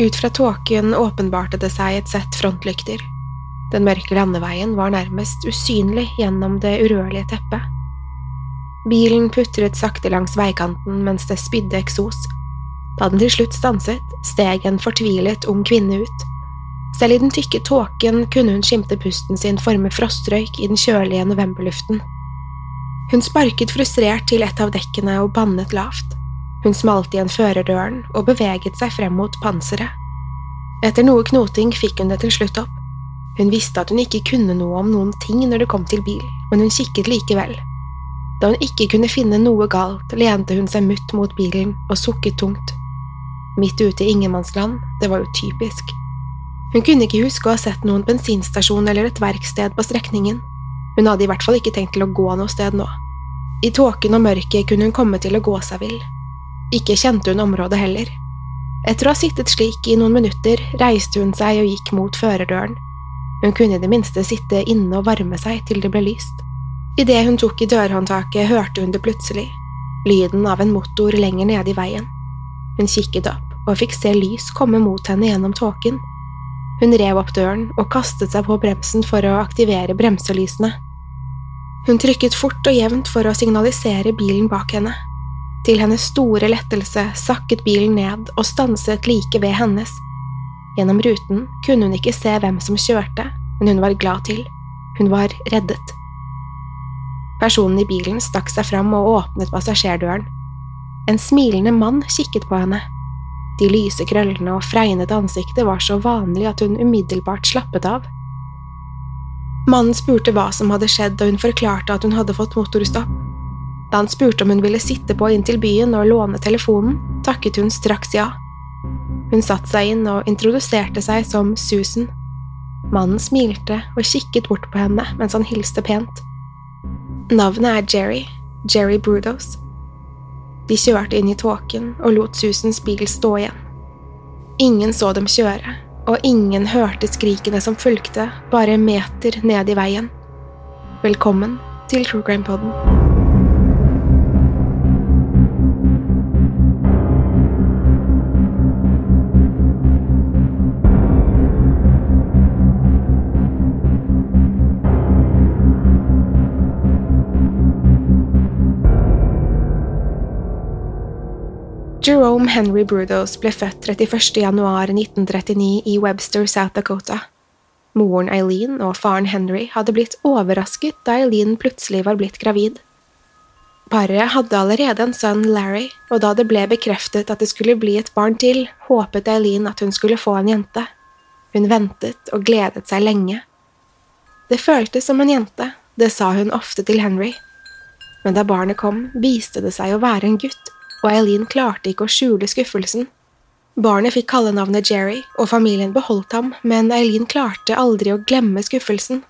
Ut fra tåken åpenbarte det seg et sett frontlykter. Den mørke landeveien var nærmest usynlig gjennom det urørlige teppet. Bilen putret sakte langs veikanten mens det spydde eksos. Da den til slutt stanset, steg en fortvilet ung kvinne ut. Selv i den tykke tåken kunne hun skimte pusten sin forme frostrøyk i den kjølige novemberluften. Hun sparket frustrert til et av dekkene og bannet lavt. Hun smalt igjen førerdøren og beveget seg frem mot panseret. Etter noe knoting fikk hun det til slutt opp. Hun visste at hun ikke kunne noe om noen ting når det kom til bil, men hun kikket likevel. Da hun ikke kunne finne noe galt, lente hun seg mutt mot bilen og sukket tungt. Midt ute i ingenmannsland, det var jo typisk. Hun kunne ikke huske å ha sett noen bensinstasjon eller et verksted på strekningen. Hun hadde i hvert fall ikke tenkt til å gå noe sted nå. I tåken og mørket kunne hun komme til å gå seg vill. Ikke kjente hun området heller. Etter å ha sittet slik i noen minutter, reiste hun seg og gikk mot førerdøren. Hun kunne i det minste sitte inne og varme seg til det ble lyst. Idet hun tok i dørhåndtaket, hørte hun det plutselig, lyden av en motor lenger nede i veien. Hun kikket opp og fikk se lys komme mot henne gjennom tåken. Hun rev opp døren og kastet seg på bremsen for å aktivere bremselysene. Hun trykket fort og jevnt for å signalisere bilen bak henne. Til hennes store lettelse sakket bilen ned og stanset like ved hennes. Gjennom ruten kunne hun ikke se hvem som kjørte, men hun var glad til. Hun var reddet. Personen i bilen stakk seg fram og åpnet passasjerdøren. En smilende mann kikket på henne. De lyse krøllene og fregnete ansiktet var så vanlig at hun umiddelbart slappet av. Mannen spurte hva som hadde skjedd, og hun forklarte at hun hadde fått motorstopp. Da han spurte om hun ville sitte på inn til byen og låne telefonen, takket hun straks ja. Hun satte seg inn og introduserte seg som Susan. Mannen smilte og kikket bort på henne mens han hilste pent. Navnet er Jerry, Jerry Brudos. De kjørte inn i tåken og lot Susans bil stå igjen. Ingen så dem kjøre, og ingen hørte skrikene som fulgte bare meter ned i veien. Velkommen til True Crime Podden. Jerome Henry Brudos ble født 31. januar 1939 i Webster, South Dakota. Moren Eileen og faren Henry hadde blitt overrasket da Eileen plutselig var blitt gravid. Paret hadde allerede en sønn, Larry, og da det ble bekreftet at det skulle bli et barn til, håpet Eileen at hun skulle få en jente. Hun ventet og gledet seg lenge. Det føltes som en jente, det sa hun ofte til Henry. Men da barnet kom, viste det seg å være en gutt, og Eileen klarte ikke å skjule skuffelsen. Barnet fikk kallenavnet Jerry, og familien beholdt ham, men Eileen klarte aldri å glemme skuffelsen.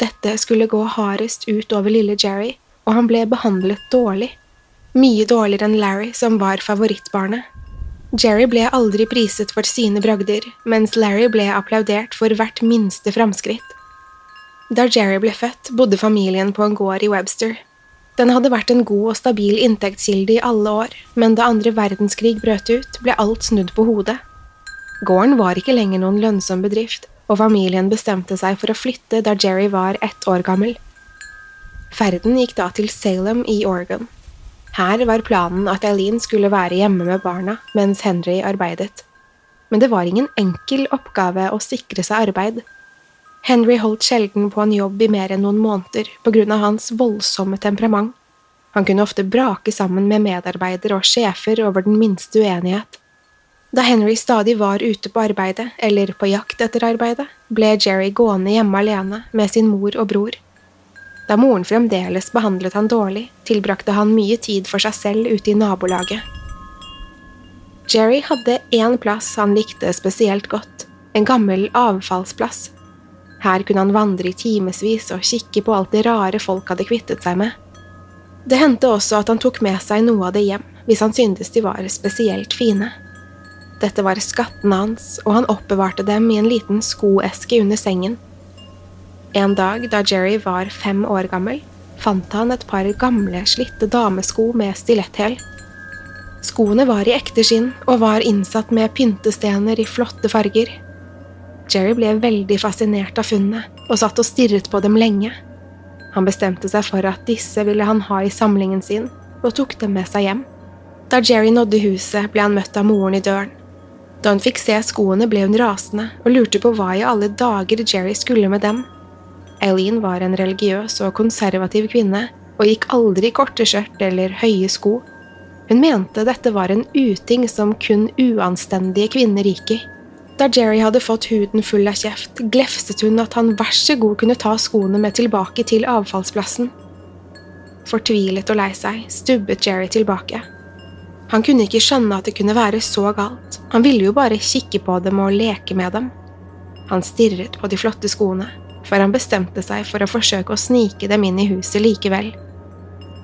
Dette skulle gå hardest ut over lille Jerry, og han ble behandlet dårlig. Mye dårligere enn Larry, som var favorittbarnet. Jerry ble aldri priset for sine bragder, mens Larry ble applaudert for hvert minste framskritt. Da Jerry ble født, bodde familien på en gård i Webster. Den hadde vært en god og stabil inntektskilde i alle år, men da andre verdenskrig brøt ut, ble alt snudd på hodet. Gården var ikke lenger noen lønnsom bedrift, og familien bestemte seg for å flytte da Jerry var ett år gammel. Ferden gikk da til Salem i Oregon. Her var planen at Eileen skulle være hjemme med barna mens Henry arbeidet. Men det var ingen enkel oppgave å sikre seg arbeid. Henry holdt sjelden på en jobb i mer enn noen måneder på grunn av hans voldsomme temperament. Han kunne ofte brake sammen med medarbeidere og sjefer over den minste uenighet. Da Henry stadig var ute på arbeidet, eller på jakt etter arbeidet, ble Jerry gående hjemme alene med sin mor og bror. Da moren fremdeles behandlet han dårlig, tilbrakte han mye tid for seg selv ute i nabolaget. Jerry hadde én plass han likte spesielt godt, en gammel avfallsplass. Her kunne han vandre i timevis og kikke på alt det rare folk hadde kvittet seg med. Det hendte også at han tok med seg noe av det hjem, hvis han syntes de var spesielt fine. Dette var skattene hans, og han oppbevarte dem i en liten skoeske under sengen. En dag da Jerry var fem år gammel, fant han et par gamle, slitte damesko med stiletthæl. Skoene var i ekte skinn og var innsatt med pyntestener i flotte farger. Jerry ble veldig fascinert av funnet og satt og stirret på dem lenge. Han bestemte seg for at disse ville han ha i samlingen sin, og tok dem med seg hjem. Da Jerry nådde huset, ble han møtt av moren i døren. Da hun fikk se skoene, ble hun rasende og lurte på hva i alle dager Jerry skulle med dem. Eileen var en religiøs og konservativ kvinne og gikk aldri i korte skjørt eller høye sko. Hun mente dette var en uting som kun uanstendige kvinner gikk i. Da Jerry hadde fått huden full av kjeft, glefset hun at han vær så god kunne ta skoene med tilbake til avfallsplassen. Fortvilet og lei seg stubbet Jerry tilbake. Han kunne ikke skjønne at det kunne være så galt, han ville jo bare kikke på dem og leke med dem. Han stirret på de flotte skoene, før han bestemte seg for å forsøke å snike dem inn i huset likevel.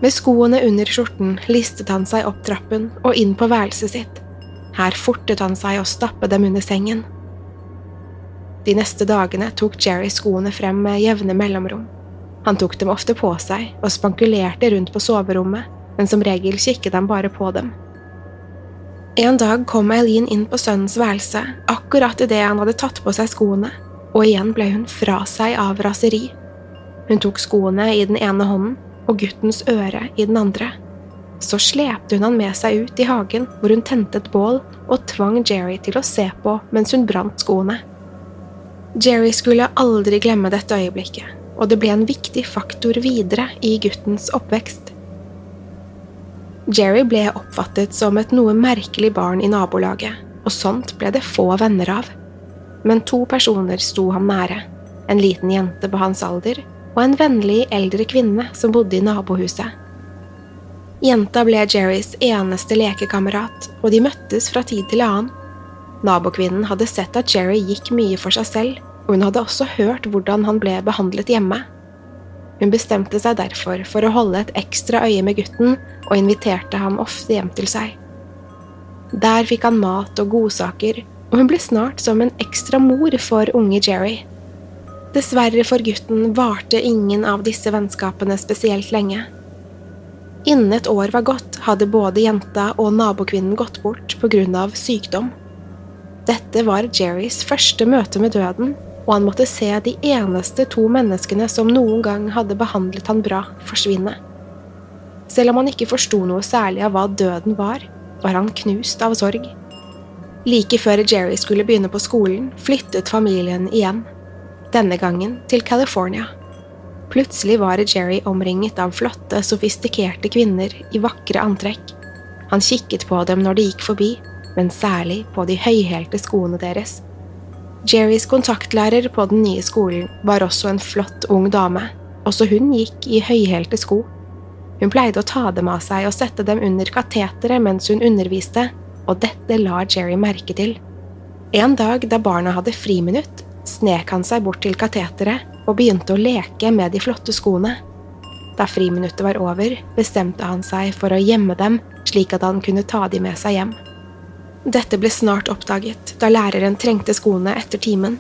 Med skoene under skjorten listet han seg opp trappen og inn på værelset sitt. Her fortet han seg å stappe dem under sengen. De neste dagene tok Jerry skoene frem med jevne mellomrom. Han tok dem ofte på seg og spankulerte rundt på soverommet, men som regel kikket han bare på dem. En dag kom Eileen inn på sønnens værelse, akkurat idet han hadde tatt på seg skoene, og igjen ble hun fra seg av raseri. Hun tok skoene i den ene hånden og guttens øre i den andre. Så slepte hun han med seg ut i hagen, hvor hun tente et bål og tvang Jerry til å se på mens hun brant skoene. Jerry skulle aldri glemme dette øyeblikket, og det ble en viktig faktor videre i guttens oppvekst. Jerry ble oppfattet som et noe merkelig barn i nabolaget, og sånt ble det få venner av. Men to personer sto ham nære, en liten jente på hans alder og en vennlig eldre kvinne som bodde i nabohuset. Jenta ble Jerrys eneste lekekamerat, og de møttes fra tid til annen. Nabokvinnen hadde sett at Jerry gikk mye for seg selv, og hun hadde også hørt hvordan han ble behandlet hjemme. Hun bestemte seg derfor for å holde et ekstra øye med gutten og inviterte ham ofte hjem til seg. Der fikk han mat og godsaker, og hun ble snart som en ekstra mor for unge Jerry. Dessverre for gutten varte ingen av disse vennskapene spesielt lenge. Innen et år var gått, hadde både jenta og nabokvinnen gått bort av sykdom. Dette var Jerrys første møte med døden, og han måtte se de eneste to menneskene som noen gang hadde behandlet han bra, forsvinne. Selv om han ikke forsto noe særlig av hva døden var, var han knust av sorg. Like før Jerry skulle begynne på skolen, flyttet familien igjen. Denne gangen til California. Plutselig var Jerry omringet av flotte, sofistikerte kvinner i vakre antrekk. Han kikket på dem når de gikk forbi, men særlig på de høyhælte skoene deres Jerrys kontaktlærer på den nye skolen var også en flott ung dame. Også hun gikk i høyhælte sko. Hun pleide å ta dem av seg og sette dem under kateteret mens hun underviste, og dette la Jerry merke til. En dag da barna hadde friminutt, snek han seg bort til kateteret og begynte å leke med de flotte skoene. Da friminuttet var over, bestemte han seg for å gjemme dem slik at han kunne ta dem med seg hjem. Dette ble snart oppdaget da læreren trengte skoene etter timen.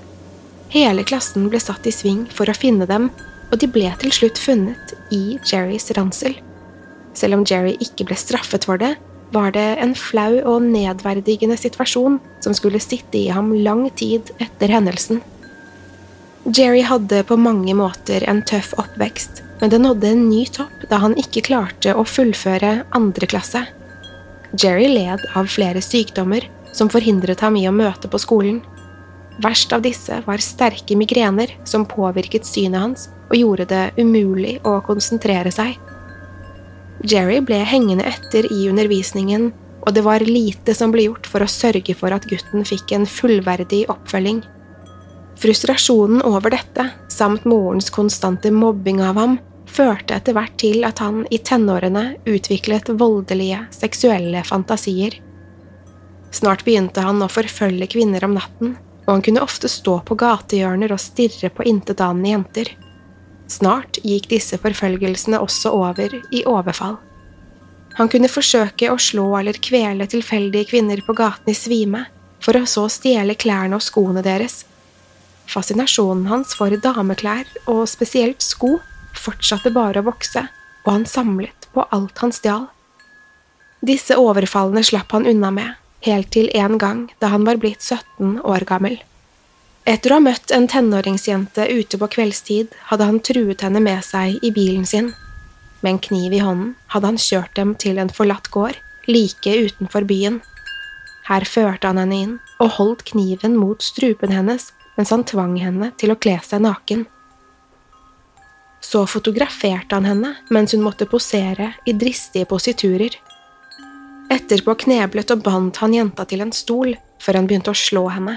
Hele klassen ble satt i sving for å finne dem, og de ble til slutt funnet i Jerrys ransel. Selv om Jerry ikke ble straffet for det, var det en flau og nedverdigende situasjon som skulle sitte i ham lang tid etter hendelsen. Jerry hadde på mange måter en tøff oppvekst, men det nådde en ny topp da han ikke klarte å fullføre andre klasse. Jerry led av flere sykdommer som forhindret ham i å møte på skolen. Verst av disse var sterke migrener som påvirket synet hans og gjorde det umulig å konsentrere seg. Jerry ble hengende etter i undervisningen, og det var lite som ble gjort for å sørge for at gutten fikk en fullverdig oppfølging. Frustrasjonen over dette, samt morens konstante mobbing av ham, førte etter hvert til at han i tenårene utviklet voldelige, seksuelle fantasier. Snart begynte han å forfølge kvinner om natten, og han kunne ofte stå på gatehjørner og stirre på intetanende jenter. Snart gikk disse forfølgelsene også over i overfall. Han kunne forsøke å slå eller kvele tilfeldige kvinner på gaten i svime, for å så stjele klærne og skoene deres. Fascinasjonen hans for dameklær, og spesielt sko, fortsatte bare å vokse, og han samlet på alt han stjal. Disse overfallene slapp han unna med, helt til en gang da han var blitt 17 år gammel. Etter å ha møtt en tenåringsjente ute på kveldstid, hadde han truet henne med seg i bilen sin. Med en kniv i hånden hadde han kjørt dem til en forlatt gård, like utenfor byen. Her førte han henne inn og holdt kniven mot strupen hennes mens han tvang henne til å kle seg naken. Så fotograferte han henne mens hun måtte posere i dristige positurer. Etterpå kneblet og bandt han jenta til en stol før han begynte å slå henne.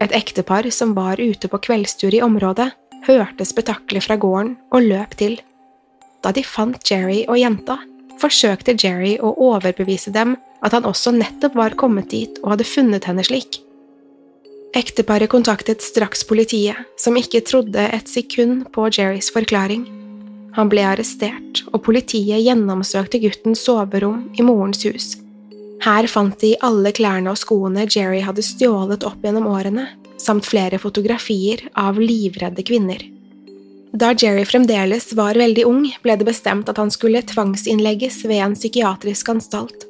Et ektepar som var ute på kveldstur i området, hørte spetakkelet fra gården og løp til. Da de fant Jerry og jenta, forsøkte Jerry å overbevise dem at han også nettopp var kommet dit og hadde funnet henne slik. Ekteparet kontaktet straks politiet, som ikke trodde et sekund på Jerrys forklaring. Han ble arrestert, og politiet gjennomsøkte guttens soverom i morens hus. Her fant de alle klærne og skoene Jerry hadde stjålet opp gjennom årene, samt flere fotografier av livredde kvinner. Da Jerry fremdeles var veldig ung, ble det bestemt at han skulle tvangsinnlegges ved en psykiatrisk anstalt.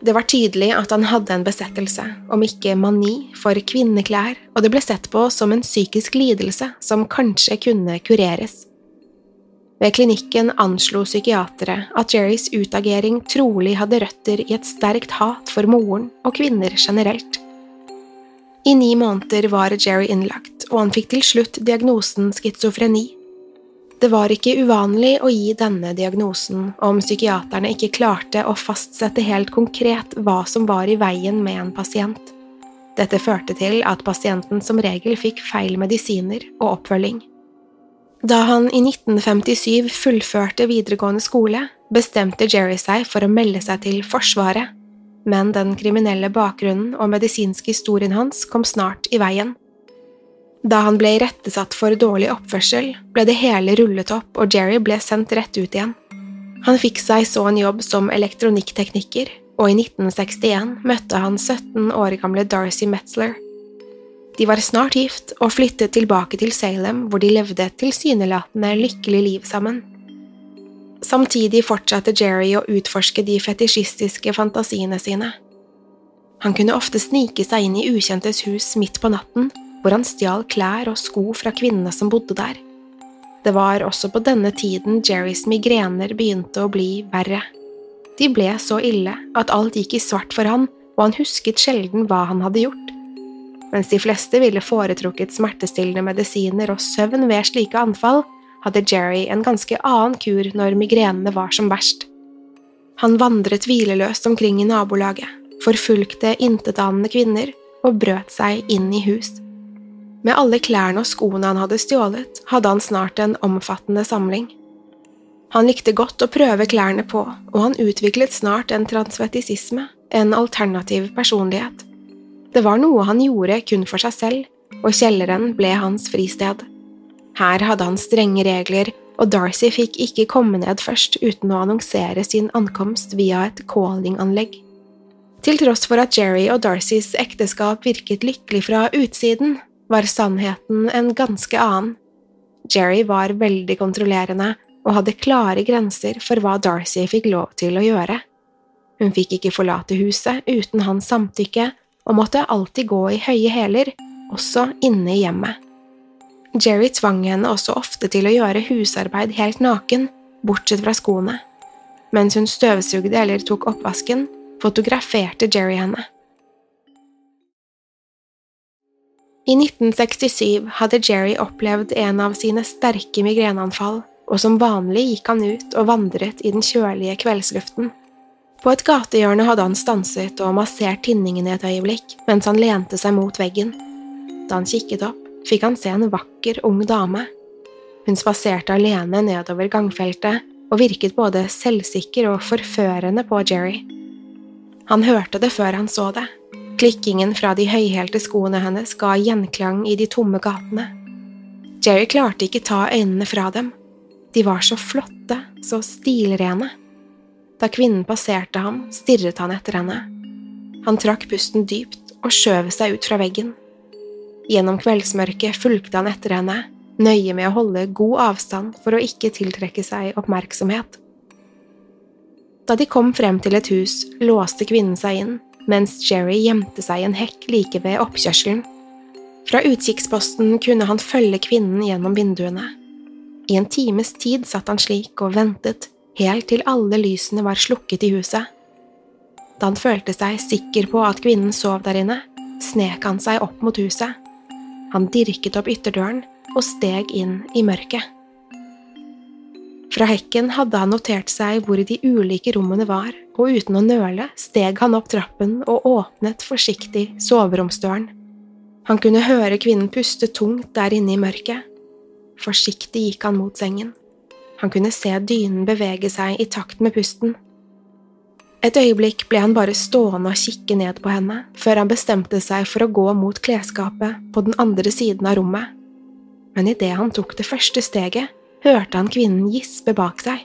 Det var tydelig at han hadde en besettelse, om ikke mani, for kvinneklær, og det ble sett på som en psykisk lidelse som kanskje kunne kureres. Ved klinikken anslo psykiatere at Jerrys utagering trolig hadde røtter i et sterkt hat for moren og kvinner generelt. I ni måneder var Jerry innlagt, og han fikk til slutt diagnosen schizofreni. Det var ikke uvanlig å gi denne diagnosen om psykiaterne ikke klarte å fastsette helt konkret hva som var i veien med en pasient. Dette førte til at pasienten som regel fikk feil medisiner og oppfølging. Da han i 1957 fullførte videregående skole, bestemte Jerry seg for å melde seg til Forsvaret, men den kriminelle bakgrunnen og medisinske historien hans kom snart i veien. Da han ble irettesatt for dårlig oppførsel, ble det hele rullet opp og Jerry ble sendt rett ut igjen. Han fikk seg så en jobb som elektronikktekniker, og i 1961 møtte han 17 år gamle Darcy Metzler, de var snart gift og flyttet tilbake til Salem, hvor de levde et tilsynelatende lykkelig liv sammen. Samtidig fortsatte Jerry å utforske de fetisjistiske fantasiene sine. Han kunne ofte snike seg inn i ukjentes hus midt på natten, hvor han stjal klær og sko fra kvinnene som bodde der. Det var også på denne tiden Jerrys migrener begynte å bli verre. De ble så ille at alt gikk i svart for han, og han husket sjelden hva han hadde gjort. Mens de fleste ville foretrukket smertestillende medisiner og søvn ved slike anfall, hadde Jerry en ganske annen kur når migrenene var som verst. Han vandret hvileløst omkring i nabolaget, forfulgte intetanende kvinner og brøt seg inn i hus. Med alle klærne og skoene han hadde stjålet, hadde han snart en omfattende samling. Han likte godt å prøve klærne på, og han utviklet snart en transvetisisme, en alternativ personlighet. Det var noe han gjorde kun for seg selv, og kjelleren ble hans fristed. Her hadde han strenge regler, og Darcy fikk ikke komme ned først uten å annonsere sin ankomst via et calling-anlegg. Til tross for at Jerry og Darcys ekteskap virket lykkelig fra utsiden, var sannheten en ganske annen. Jerry var veldig kontrollerende og hadde klare grenser for hva Darcy fikk lov til å gjøre. Hun fikk ikke forlate huset uten hans samtykke og måtte alltid gå i høye hæler, også inne i hjemmet. Jerry tvang henne også ofte til å gjøre husarbeid helt naken, bortsett fra skoene. Mens hun støvsugde eller tok oppvasken, fotograferte Jerry henne. I 1967 hadde Jerry opplevd en av sine sterke migreneanfall, og som vanlig gikk han ut og vandret i den kjølige kveldsluften. På et gatehjørne hadde han stanset og massert tinningen i et øyeblikk mens han lente seg mot veggen. Da han kikket opp, fikk han se en vakker, ung dame. Hun spaserte alene nedover gangfeltet og virket både selvsikker og forførende på Jerry. Han hørte det før han så det. Klikkingen fra de høyhælte skoene hennes ga gjenklang i de tomme gatene. Jerry klarte ikke ta øynene fra dem. De var så flotte, så stilrene. Da kvinnen passerte ham, stirret han etter henne. Han trakk pusten dypt og skjøv seg ut fra veggen. Gjennom kveldsmørket fulgte han etter henne, nøye med å holde god avstand for å ikke tiltrekke seg oppmerksomhet. Da de kom frem til et hus, låste kvinnen seg inn, mens Jerry gjemte seg i en hekk like ved oppkjørselen. Fra utkikksposten kunne han følge kvinnen gjennom vinduene. I en times tid satt han slik og ventet, helt til alle lysene var slukket i huset. Da han følte seg sikker på at kvinnen sov der inne, snek han seg opp mot huset. Han dirket opp ytterdøren og steg inn i mørket. Fra hekken hadde han notert seg hvor de ulike rommene var, og uten å nøle steg han opp trappen og åpnet forsiktig soveromsdøren. Han kunne høre kvinnen puste tungt der inne i mørket. Forsiktig gikk han mot sengen. Han kunne se dynen bevege seg i takt med pusten. Et øyeblikk ble han bare stående og kikke ned på henne, før han bestemte seg for å gå mot klesskapet på den andre siden av rommet. Men idet han tok det første steget, hørte han kvinnen gispe bak seg.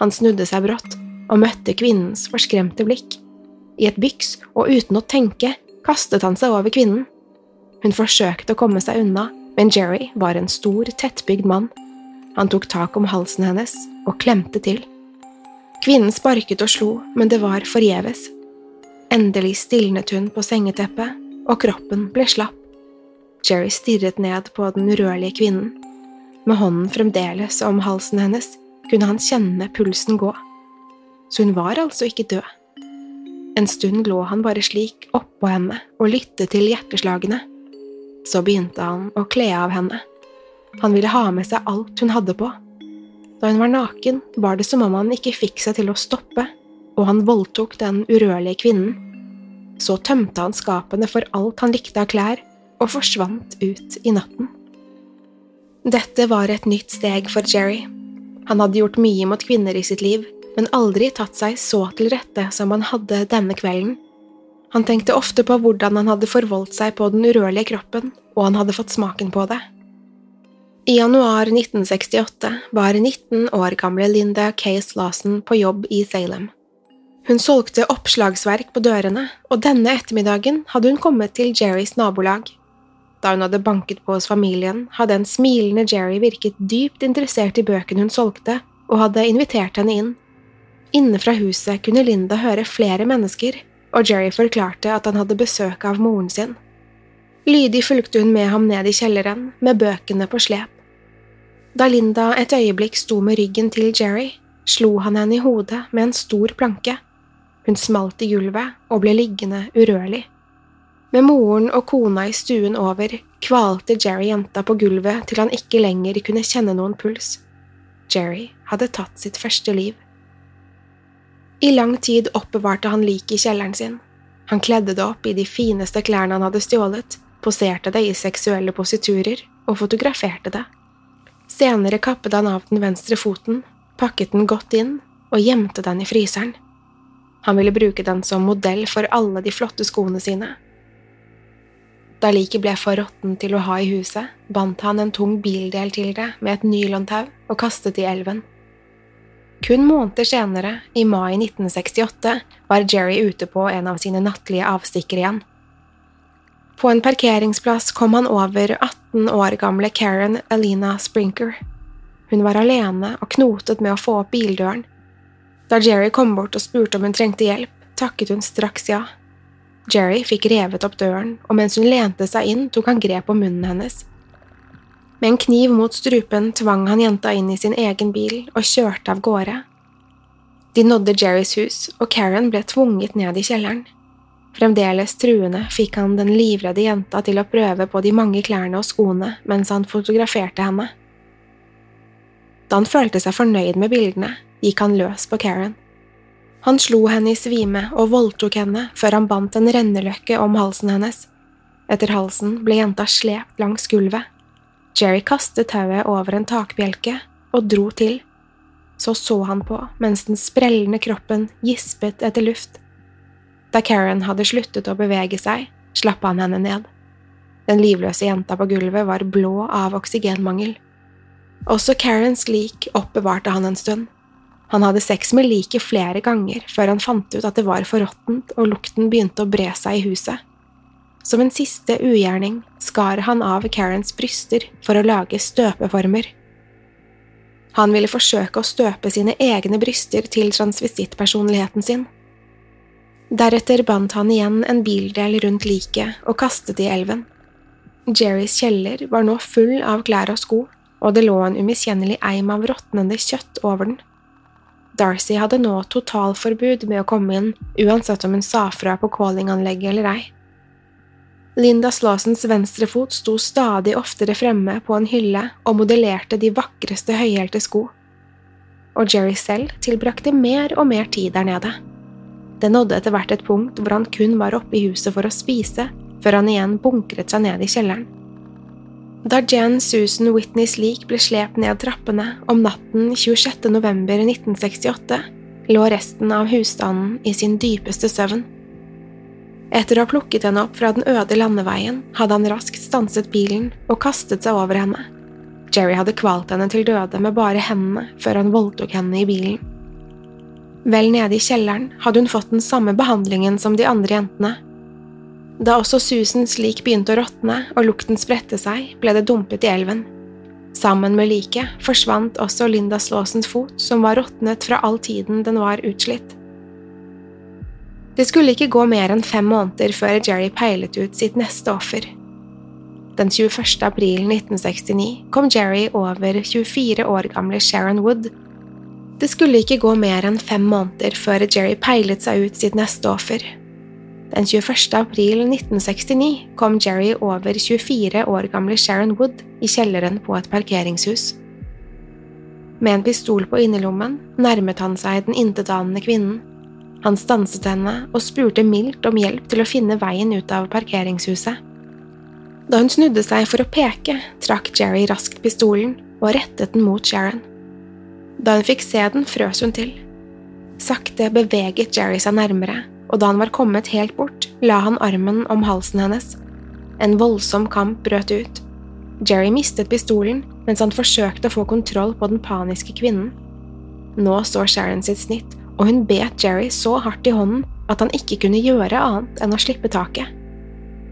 Han snudde seg brått og møtte kvinnens forskremte blikk. I et byks og uten å tenke kastet han seg over kvinnen. Hun forsøkte å komme seg unna, men Jerry var en stor, tettbygd mann han tok tak om halsen hennes og klemte til. Kvinnen sparket og slo, men det var forgjeves. Endelig stilnet hun på sengeteppet, og kroppen ble slapp. Jerry stirret ned på den urørlige kvinnen. Med hånden fremdeles om halsen hennes kunne han kjenne pulsen gå. Så hun var altså ikke død. En stund lå han bare slik oppå henne og lyttet til hjerteslagene. Så begynte han å kle av henne. Han ville ha med seg alt hun hadde på. Da hun var naken, var det som om han ikke fikk seg til å stoppe, og han voldtok den urørlige kvinnen. Så tømte han skapene for alt han likte av klær, og forsvant ut i natten. Dette var et nytt steg for Jerry. Han hadde gjort mye mot kvinner i sitt liv, men aldri tatt seg så til rette som han hadde denne kvelden. Han tenkte ofte på hvordan han hadde forvoldt seg på den urørlige kroppen, og han hadde fått smaken på det. I januar 1968 var 19 år gamle Linda Case Lawson på jobb i Salem. Hun solgte oppslagsverk på dørene, og denne ettermiddagen hadde hun kommet til Jerrys nabolag. Da hun hadde banket på hos familien, hadde en smilende Jerry virket dypt interessert i bøkene hun solgte, og hadde invitert henne inn. Inne fra huset kunne Linda høre flere mennesker, og Jerry forklarte at han hadde besøk av moren sin. Lydig fulgte hun med ham ned i kjelleren, med bøkene på slep. Da Linda et øyeblikk sto med ryggen til Jerry, slo han henne i hodet med en stor planke. Hun smalt i gulvet og ble liggende urørlig. Med moren og kona i stuen over kvalte Jerry jenta på gulvet til han ikke lenger kunne kjenne noen puls. Jerry hadde tatt sitt første liv. I lang tid oppbevarte han liket i kjelleren sin. Han kledde det opp i de fineste klærne han hadde stjålet, poserte det i seksuelle positurer og fotograferte det. Senere kappet han av den venstre foten, pakket den godt inn og gjemte den i fryseren. Han ville bruke den som modell for alle de flotte skoene sine. Da liket ble for råttent til å ha i huset, bandt han en tung bildel til det med et nylontau og kastet i elven. Kun måneder senere, i mai 1968, var Jerry ute på en av sine nattlige avstikker igjen. På en parkeringsplass kom han over 18 år gamle Karen Alina Sprinker. Hun var alene og knotet med å få opp bildøren. Da Jerry kom bort og spurte om hun trengte hjelp, takket hun straks ja. Jerry fikk revet opp døren, og mens hun lente seg inn, tok han grep om munnen hennes. Med en kniv mot strupen tvang han jenta inn i sin egen bil og kjørte av gårde. De nådde Jerrys hus, og Karen ble tvunget ned i kjelleren. Fremdeles truende fikk han den livredde jenta til å prøve på de mange klærne og skoene mens han fotograferte henne. Da han følte seg fornøyd med bildene, gikk han løs på Karen. Han slo henne i svime og voldtok henne før han bandt en renneløkke om halsen hennes. Etter halsen ble jenta slept langs gulvet. Jerry kastet tauet over en takbjelke og dro til. Så så han på mens den sprellende kroppen gispet etter luft. Da Karen hadde sluttet å bevege seg, slapp han henne ned. Den livløse jenta på gulvet var blå av oksygenmangel. Også Karens lik oppbevarte han en stund. Han hadde sex med liket flere ganger før han fant ut at det var for råttent og lukten begynte å bre seg i huset. Som en siste ugjerning skar han av Karens bryster for å lage støpeformer. Han ville forsøke å støpe sine egne bryster til transvestittpersonligheten sin. Deretter bandt han igjen en bildel rundt liket og kastet i elven. Jerrys kjeller var nå full av klær og sko, og det lå en umiskjennelig eim av råtnende kjøtt over den. Darcy hadde nå totalforbud med å komme inn, uansett om hun sa fra på callinganlegget eller ei. Linda Slawsons venstre fot sto stadig oftere fremme på en hylle og modellerte de vakreste høyhælte sko. Og Jerry selv tilbrakte mer og mer tid der nede. Det nådde etter hvert et punkt hvor han kun var oppe i huset for å spise, før han igjen bunkret seg ned i kjelleren. Da Jan Susan Whitneys lik ble slept ned trappene om natten 26. november 1968, lå resten av husstanden i sin dypeste søvn. Etter å ha plukket henne opp fra den øde landeveien, hadde han raskt stanset bilen og kastet seg over henne. Jerry hadde kvalt henne til døde med bare hendene før han voldtok henne i bilen. Vel nede i kjelleren hadde hun fått den samme behandlingen som de andre jentene. Da også Susans lik begynte å råtne og lukten spredte seg, ble det dumpet i elven. Sammen med liket forsvant også Linda Slåsens fot, som var råtnet fra all tiden den var utslitt. Det skulle ikke gå mer enn fem måneder før Jerry peilet ut sitt neste offer. Den 21. april 1969 kom Jerry over 24 år gamle Sharon Wood. Det skulle ikke gå mer enn fem måneder før Jerry peilet seg ut sitt neste offer. Den 21. april 1969 kom Jerry over 24 år gamle Sharon Wood i kjelleren på et parkeringshus. Med en pistol på innerlommen nærmet han seg den intetanende kvinnen. Han stanset henne og spurte mildt om hjelp til å finne veien ut av parkeringshuset. Da hun snudde seg for å peke, trakk Jerry raskt pistolen og rettet den mot Sharon. Da hun fikk se den, frøs hun til. Sakte beveget Jerry seg nærmere, og da han var kommet helt bort, la han armen om halsen hennes. En voldsom kamp brøt ut. Jerry mistet pistolen mens han forsøkte å få kontroll på den paniske kvinnen. Nå så Sharon sitt snitt og hun bet Jerry så hardt i hånden at han ikke kunne gjøre annet enn å slippe taket.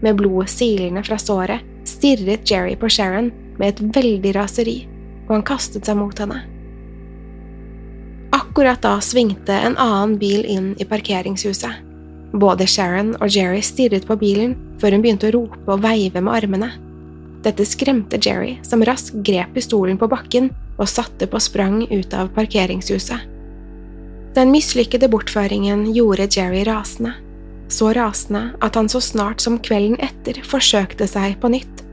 Med blodet silende fra såret stirret Jerry på Sharon med et veldig raseri, og han kastet seg mot henne. Akkurat da svingte en annen bil inn i parkeringshuset. Både Sharon og Jerry stirret på bilen før hun begynte å rope og veive med armene. Dette skremte Jerry, som raskt grep pistolen på bakken og satte på sprang ut av parkeringshuset. Den mislykkede bortføringen gjorde Jerry rasende, så rasende at han så snart som kvelden etter forsøkte seg på nytt.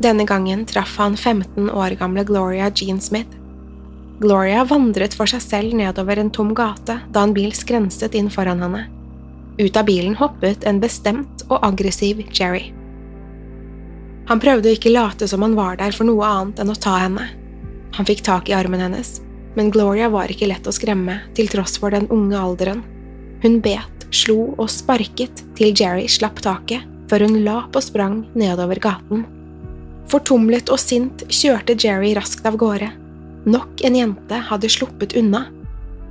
Denne gangen traff han 15 år gamle Gloria Jean Smith. Gloria vandret for seg selv nedover en tom gate da en bil skrenset inn foran henne. Ut av bilen hoppet en bestemt og aggressiv Jerry. Han prøvde å ikke late som han var der for noe annet enn å ta henne. Han fikk tak i armen hennes, men Gloria var ikke lett å skremme, til tross for den unge alderen. Hun bet, slo og sparket til Jerry slapp taket, før hun la på sprang nedover gaten. Fortumlet og sint kjørte Jerry raskt av gårde. Nok en jente hadde sluppet unna.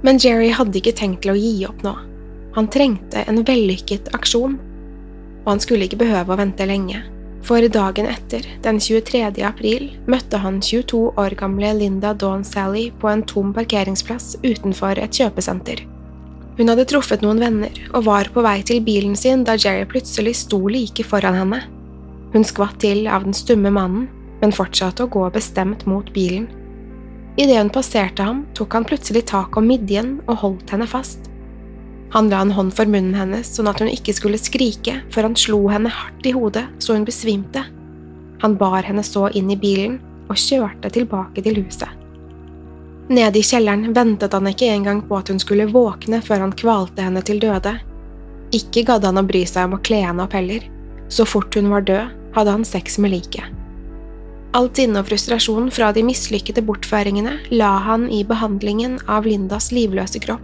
Men Jerry hadde ikke tenkt til å gi opp nå. Han trengte en vellykket aksjon, og han skulle ikke behøve å vente lenge. For dagen etter, den 23. april, møtte han 22 år gamle Linda Dawn Sally på en tom parkeringsplass utenfor et kjøpesenter. Hun hadde truffet noen venner og var på vei til bilen sin da Jerry plutselig sto like foran henne. Hun skvatt til av den stumme mannen, men fortsatte å gå bestemt mot bilen. Idet hun passerte ham, tok han plutselig tak om midjen og holdt henne fast. Han la en hånd for munnen hennes sånn at hun ikke skulle skrike, før han slo henne hardt i hodet så hun besvimte. Han bar henne så inn i bilen og kjørte tilbake til huset. Nede i kjelleren ventet han ikke engang på at hun skulle våkne før han kvalte henne til døde. Ikke gadd han å bry seg om å kle henne opp heller. Så fort hun var død, hadde han sex med liket. Alt sinne og frustrasjon fra de mislykkede bortføringene la han i behandlingen av Lindas livløse kropp.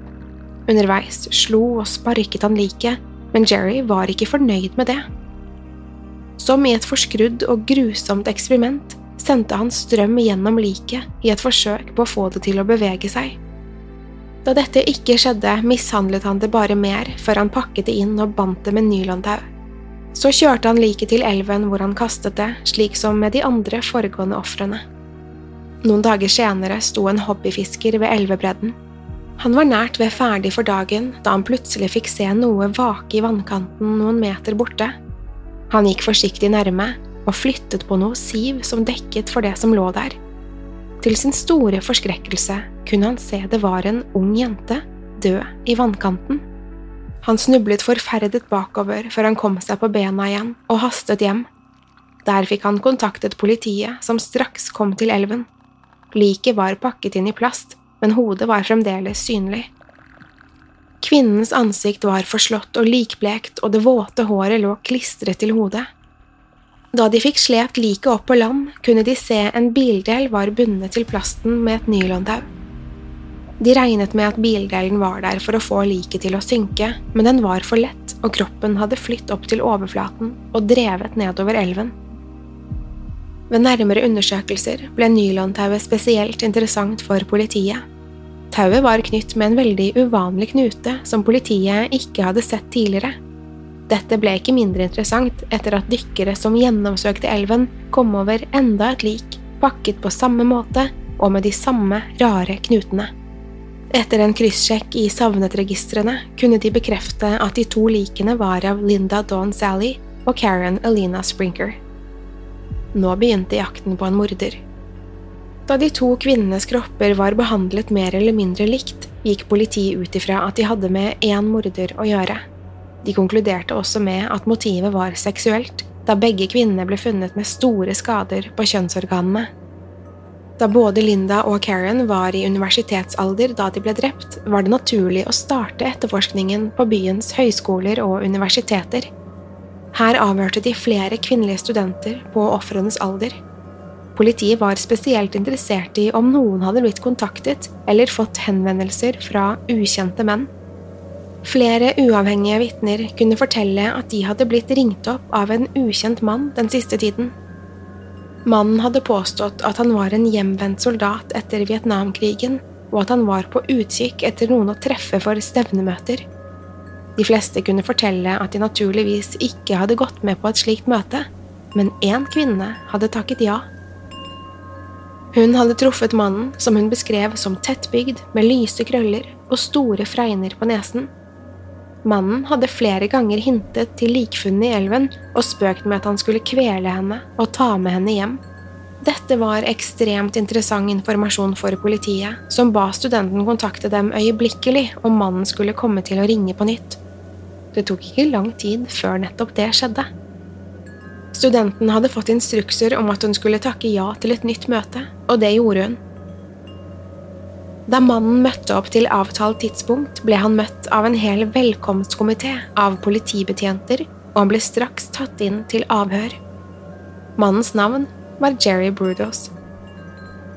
Underveis slo og sparket han liket, men Jerry var ikke fornøyd med det. Som i et forskrudd og grusomt eksperiment sendte han strøm gjennom liket i et forsøk på å få det til å bevege seg. Da dette ikke skjedde, mishandlet han det bare mer før han pakket det inn og bandt det med nylontau. Så kjørte han liket til elven hvor han kastet det, slik som med de andre foregående ofrene. Noen dager senere sto en hobbyfisker ved elvebredden. Han var nært ved ferdig for dagen da han plutselig fikk se noe vake i vannkanten noen meter borte. Han gikk forsiktig nærme og flyttet på noe siv som dekket for det som lå der. Til sin store forskrekkelse kunne han se det var en ung jente død i vannkanten. Han snublet forferdet bakover før han kom seg på bena igjen og hastet hjem. Der fikk han kontaktet politiet, som straks kom til elven. Liket var pakket inn i plast, men hodet var fremdeles synlig. Kvinnens ansikt var forslått og likblekt, og det våte håret lå klistret til hodet. Da de fikk slept liket opp på land, kunne de se en bildel var bundet til plasten med et nylontau. De regnet med at bildelen var der for å få liket til å synke, men den var for lett, og kroppen hadde flytt opp til overflaten og drevet nedover elven. Ved nærmere undersøkelser ble nylontauet spesielt interessant for politiet. Tauet var knytt med en veldig uvanlig knute som politiet ikke hadde sett tidligere. Dette ble ikke mindre interessant etter at dykkere som gjennomsøkte elven, kom over enda et lik, pakket på samme måte og med de samme rare knutene. Etter en kryssjekk i savnet-registrene kunne de bekrefte at de to likene var av Linda Dawn Sally og Karen Alina Sprinker. Nå begynte jakten på en morder. Da de to kvinnenes kropper var behandlet mer eller mindre likt, gikk politiet ut ifra at de hadde med én morder å gjøre. De konkluderte også med at motivet var seksuelt, da begge kvinnene ble funnet med store skader på kjønnsorganene. Da både Linda og Karen var i universitetsalder da de ble drept, var det naturlig å starte etterforskningen på byens høyskoler og universiteter. Her avhørte de flere kvinnelige studenter på ofrenes alder. Politiet var spesielt interessert i om noen hadde blitt kontaktet eller fått henvendelser fra ukjente menn. Flere uavhengige vitner kunne fortelle at de hadde blitt ringt opp av en ukjent mann den siste tiden. Mannen hadde påstått at han var en hjemvendt soldat etter Vietnamkrigen, og at han var på utkikk etter noen å treffe for stevnemøter. De fleste kunne fortelle at de naturligvis ikke hadde gått med på et slikt møte, men én kvinne hadde takket ja. Hun hadde truffet mannen, som hun beskrev som tettbygd, med lyse krøller og store fregner på nesen. Mannen hadde flere ganger hintet til likfunnet i elven og spøkt med at han skulle kvele henne og ta med henne hjem. Dette var ekstremt interessant informasjon for politiet, som ba studenten kontakte dem øyeblikkelig om mannen skulle komme til å ringe på nytt. Det tok ikke lang tid før nettopp det skjedde. Studenten hadde fått instrukser om at hun skulle takke ja til et nytt møte, og det gjorde hun. Da mannen møtte opp til avtalt tidspunkt, ble han møtt av en hel velkomstkomité av politibetjenter, og han ble straks tatt inn til avhør. Mannens navn var Jerry Brudos.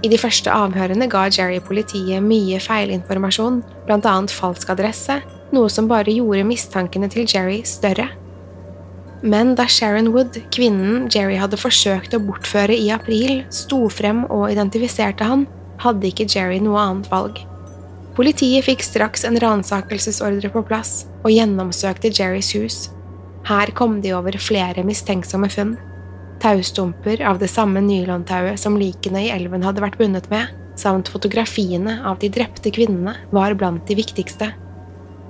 I de første avhørene ga Jerry politiet mye feilinformasjon, blant annet falsk adresse, noe som bare gjorde mistankene til Jerry større. Men da Sharon Wood, kvinnen Jerry hadde forsøkt å bortføre i april, sto frem og identifiserte han, hadde ikke Jerry noe annet valg. Politiet fikk straks en ransakelsesordre på plass og gjennomsøkte Jerrys hus. Her kom de over flere mistenksomme funn. Taustumper av det samme nylontauet som likene i elven hadde vært bundet med, samt fotografiene av de drepte kvinnene, var blant de viktigste.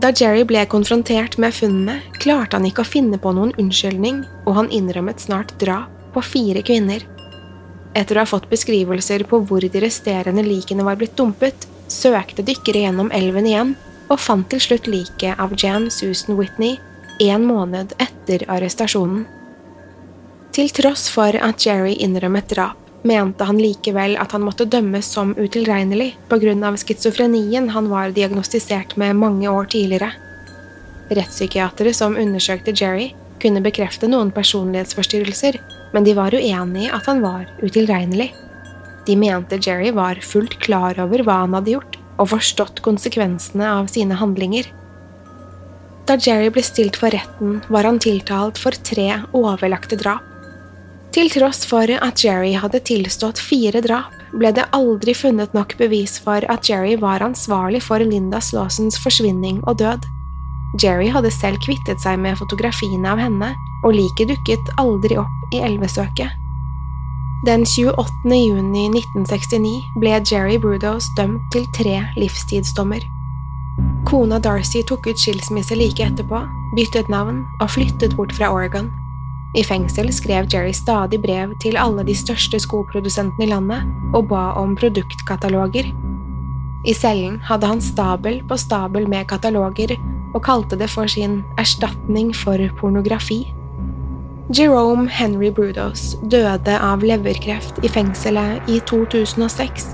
Da Jerry ble konfrontert med funnene, klarte han ikke å finne på noen unnskyldning, og han innrømmet snart drap på fire kvinner. Etter å ha fått beskrivelser på hvor de resterende likene var blitt dumpet, søkte dykkere gjennom elven igjen og fant til slutt liket av Jan Susan Whitney en måned etter arrestasjonen. Til tross for at Jerry innrømmet drap, mente han likevel at han måtte dømmes som utilregnelig av schizofrenien han var diagnostisert med mange år tidligere. Rettspsykiatere som undersøkte Jerry, kunne bekrefte noen personlighetsforstyrrelser, men de var uenig i at han var utilregnelig. De mente Jerry var fullt klar over hva han hadde gjort, og forstått konsekvensene av sine handlinger. Da Jerry ble stilt for retten, var han tiltalt for tre overlagte drap. Til tross for at Jerry hadde tilstått fire drap, ble det aldri funnet nok bevis for at Jerry var ansvarlig for Linda Slawsons forsvinning og død. Jerry hadde selv kvittet seg med fotografiene av henne, og liket dukket aldri opp i elvesøket. Den 28. juni 1969 ble Jerry Brudos dømt til tre livstidsdommer. Kona Darcy tok ut skilsmisse like etterpå, byttet navn og flyttet bort fra Oregon. I fengsel skrev Jerry stadig brev til alle de største skoprodusentene i landet og ba om produktkataloger. I cellen hadde han stabel på stabel med kataloger og kalte det for sin erstatning for pornografi. Jerome Henry Brudos døde av leverkreft i fengselet i 2006,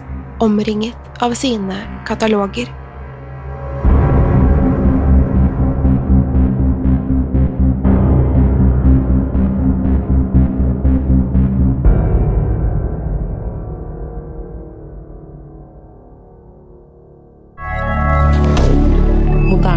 omringet av sine kataloger.